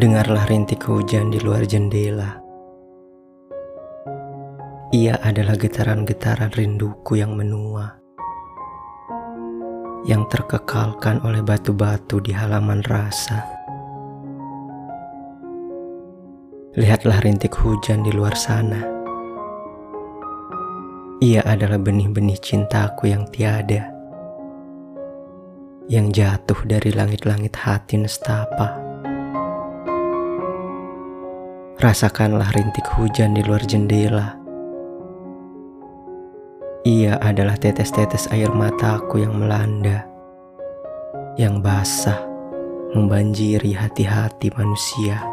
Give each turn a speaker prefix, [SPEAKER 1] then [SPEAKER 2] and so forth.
[SPEAKER 1] Dengarlah rintik hujan di luar jendela. Ia adalah getaran-getaran rinduku yang menua, yang terkekalkan oleh batu-batu di halaman rasa. Lihatlah rintik hujan di luar sana. Ia adalah benih-benih cintaku yang tiada, yang jatuh dari langit-langit hati nestapa. Rasakanlah rintik hujan di luar jendela. Ia adalah tetes-tetes air mataku yang melanda, yang basah, membanjiri hati-hati manusia.